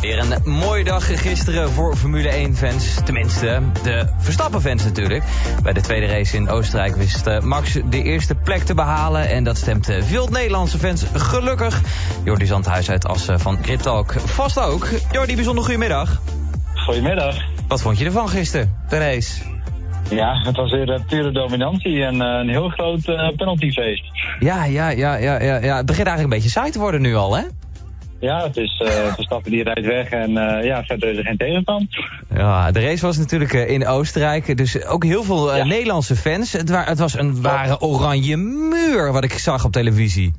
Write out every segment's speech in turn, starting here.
Weer een mooie dag gisteren voor Formule 1-fans. Tenminste, de Verstappen-fans natuurlijk. Bij de tweede race in Oostenrijk wist eh, Max de eerste plek te behalen. En dat stemt eh, veel Nederlandse fans gelukkig. Jordi Zandhuis uit Assen van Cryptalk vast ook. Jordi, bijzonder goedemiddag. Goedemiddag. Wat vond je ervan gisteren, de race? Ja, het was weer uh, pure dominantie en een heel groot penaltyfeest. Ja, ja, ja, ja, ja, ja. Het begint eigenlijk een beetje saai te worden nu al, hè? Ja, het is Verstappen die rijdt weg en ja, verder is er geen tegenstand. Ja, de race was natuurlijk in Oostenrijk, dus ook heel veel ja. Nederlandse fans. Het, wa het was een ware oranje muur wat ik zag op televisie.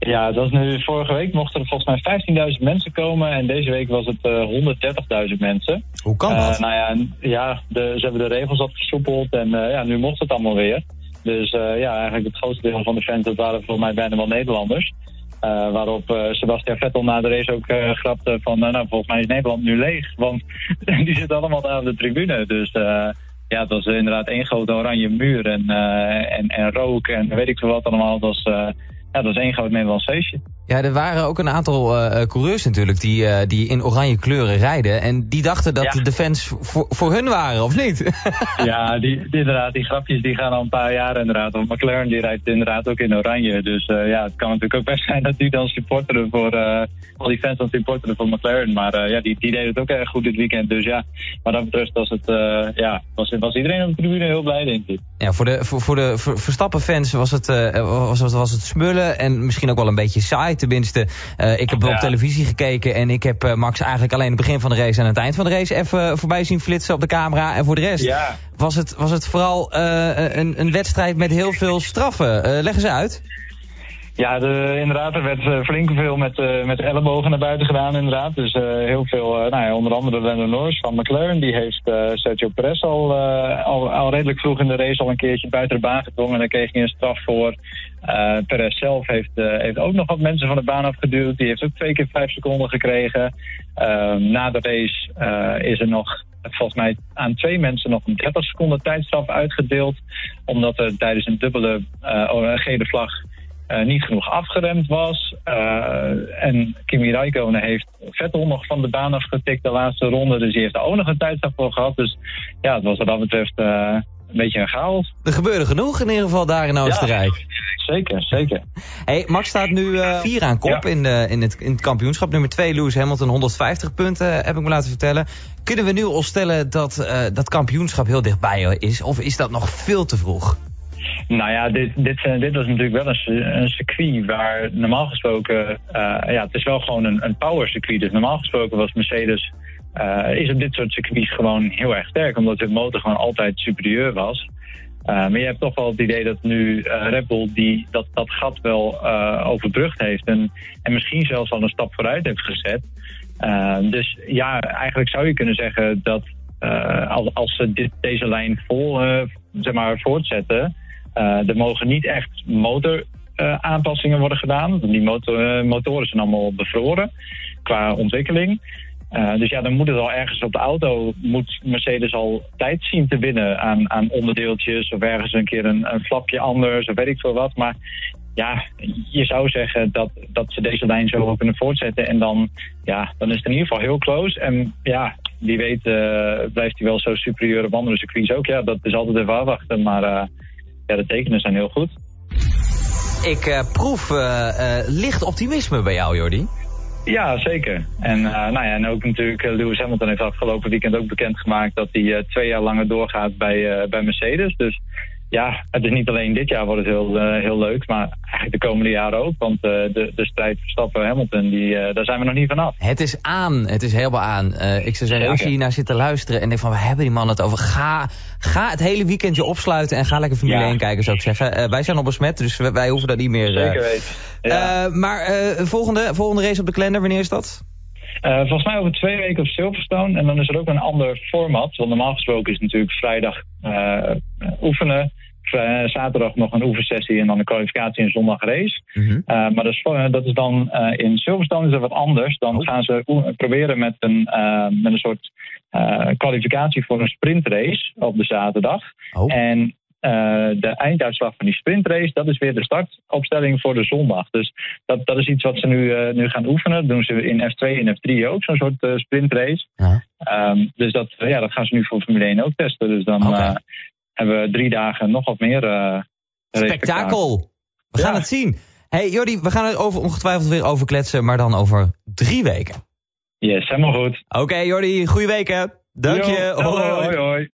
Ja, het was nu, vorige week mochten er volgens mij 15.000 mensen komen en deze week was het uh, 130.000 mensen. Hoe kan dat? Uh, nou ja, ja de, ze hebben de regels wat versoepeld en uh, ja, nu mocht het allemaal weer. Dus ja, eigenlijk het grootste deel van de fans, dat waren volgens mij bijna wel Nederlanders. Waarop Sebastian Vettel na de race ook grapte van, nou volgens mij is Nederland nu leeg, want die zitten allemaal daar op de tribune. Dus ja, het was inderdaad één grote oranje muur en, en, en rook en weet ik veel wat allemaal. Het was ja, dat is één groot Nederlands feestje. Ja, er waren ook een aantal uh, coureurs natuurlijk die, uh, die in oranje kleuren rijden. En die dachten dat ja. de fans voor, voor hun waren, of niet? ja, die, inderdaad, die grapjes die gaan al een paar jaar inderdaad. Want McLaren die rijdt inderdaad ook in oranje. Dus uh, ja, het kan natuurlijk ook best zijn dat die dan supporteren voor... al die fans dan supporteren voor McLaren. Maar ja, die, die deden het ook erg goed dit weekend. Dus ja, wat dat betreft was, het, ja, was, was iedereen op de tribune heel blij, denk ik. Ja, voor de, voor, voor de Verstappen-fans was het, was, was, was het smullen en misschien ook wel een beetje saai tenminste, uh, ik heb ja. op televisie gekeken en ik heb uh, Max eigenlijk alleen het begin van de race en het eind van de race even voorbij zien flitsen op de camera. En voor de rest ja. was, het, was het vooral een, een wedstrijd met heel veel straffen. leg eens uit. Ja, de, inderdaad, er werd uh, flink veel met, uh, met ellebogen naar buiten gedaan inderdaad. Dus uh, heel veel, nou ja, onder andere Lando Norris van McLaren. Die heeft Sergio Perez al, al, redelijk vroeg in de race al een keertje buiten de baan gedwongen. En daar kreeg hij een straf voor. Perez zelf heeft, heeft ook nog wat mensen van de baan afgeduwd. Die heeft ook twee keer vijf seconden gekregen. Ehm, na de race is er nog volgens mij aan twee mensen nog een 30 seconden tijdstraf uitgedeeld. Omdat er tijdens een dubbele gele vlag uh, niet genoeg afgeremd was. Uh, en Kimi Räikkönen heeft Vettel nog van de baan afgetikt de laatste ronde. Dus die heeft er ook nog een tijdstap voor gehad. Dus ja, het was wat dat betreft uh, een beetje een chaos. Er gebeurde genoeg in ieder geval daar in Oostenrijk. Ja, zeker, zeker. Hey, Max staat nu vier aan kop ja. in, de, in, het, in het kampioenschap. Nummer 2, Lewis Hamilton, 150 punten, heb ik me laten vertellen. Kunnen we nu al stellen dat dat kampioenschap heel dichtbij is? Of is dat nog veel te vroeg? Nou ja, dit, dit, dit was natuurlijk wel een, een circuit waar normaal gesproken... Uh, ja, het is wel gewoon een, een power circuit. Dus normaal gesproken was Mercedes... Uh, is op dit soort circuits gewoon heel erg sterk. Omdat de motor gewoon altijd superieur was. Uh, maar je hebt toch wel het idee dat nu Red Bull die, dat, dat gat wel overbrugd heeft. En, en misschien zelfs al een stap vooruit heeft gezet. dus ja, eigenlijk zou je kunnen zeggen dat... als, als ze deze lijn vol zeg maar, voortzetten... Uh, er mogen niet echt motoraanpassingen uh, worden gedaan. Die uh, motoren zijn allemaal bevroren qua ontwikkeling. dus ja, dan moet het al ergens op de auto, moet Mercedes al tijd zien te winnen aan, aan onderdeeltjes of ergens een keer een, een flapje anders of weet ik veel wat. Maar ja, je zou zeggen dat, dat ze deze lijn zo kunnen voortzetten. En dan, ja, dan is het in ieder geval heel close. En ja, wie weet blijft hij wel zo superieur op andere circuits ook. Ja, dat is altijd even afwachten. Maar ja, de tekenen zijn heel goed. Ik uh, proef uh, uh, licht optimisme bij jou, Jordi. Ja, zeker. En, nou ja, en ook natuurlijk Lewis Hamilton heeft afgelopen weekend ook bekendgemaakt dat hij twee jaar langer doorgaat bij, bij Mercedes. Dus ja, het is niet alleen dit jaar wordt het heel, uh, heel leuk, maar eigenlijk de komende jaren ook. Want uh, de, de strijd Verstappen-Hamilton, die, uh, daar zijn we nog niet vanaf. Het is aan, het is helemaal aan. ik zou zeggen, als je hier naar zit te luisteren en denkt van, waar hebben die mannen het over? Ga, ga het hele weekendje opsluiten en ga lekker Formule ja. 1 kijken, zou ik zeggen. wij zijn op besmet, dus wij hoeven dat niet meer... Zeker weten. Ja. maar volgende, volgende race op de kalender, wanneer is dat? Uh, volgens mij over twee weken op Silverstone. En dan is er ook een ander format. Want normaal gesproken is natuurlijk vrijdag uh, oefenen. Uh, zaterdag nog een oefensessie en dan een kwalificatie en zondag race. Mm -hmm. maar dat is, dat is dan in Silverstone is dat wat anders. Dan oh. gaan ze proberen met een, met een soort kwalificatie voor een sprintrace op de zaterdag. Oh. En de einduitslag van die sprintrace, dat is weer de startopstelling voor de zondag. Dus dat, dat is iets wat ze nu, nu gaan oefenen. Dat doen ze in F2 en F3 ook, zo'n soort sprintrace. Ja. Ehm, dus dat, ja, dat gaan ze nu voor Formule 1 ook testen. Dus dan hebben we drie dagen nog wat meer Spektakel! We gaan het zien. Hey Jordi, we gaan er over, ongetwijfeld weer over kletsen, maar dan over drie weken. Yes, helemaal goed. Oké okay, Jordi, goede weken. Dank je. hoi. hoi. hoi.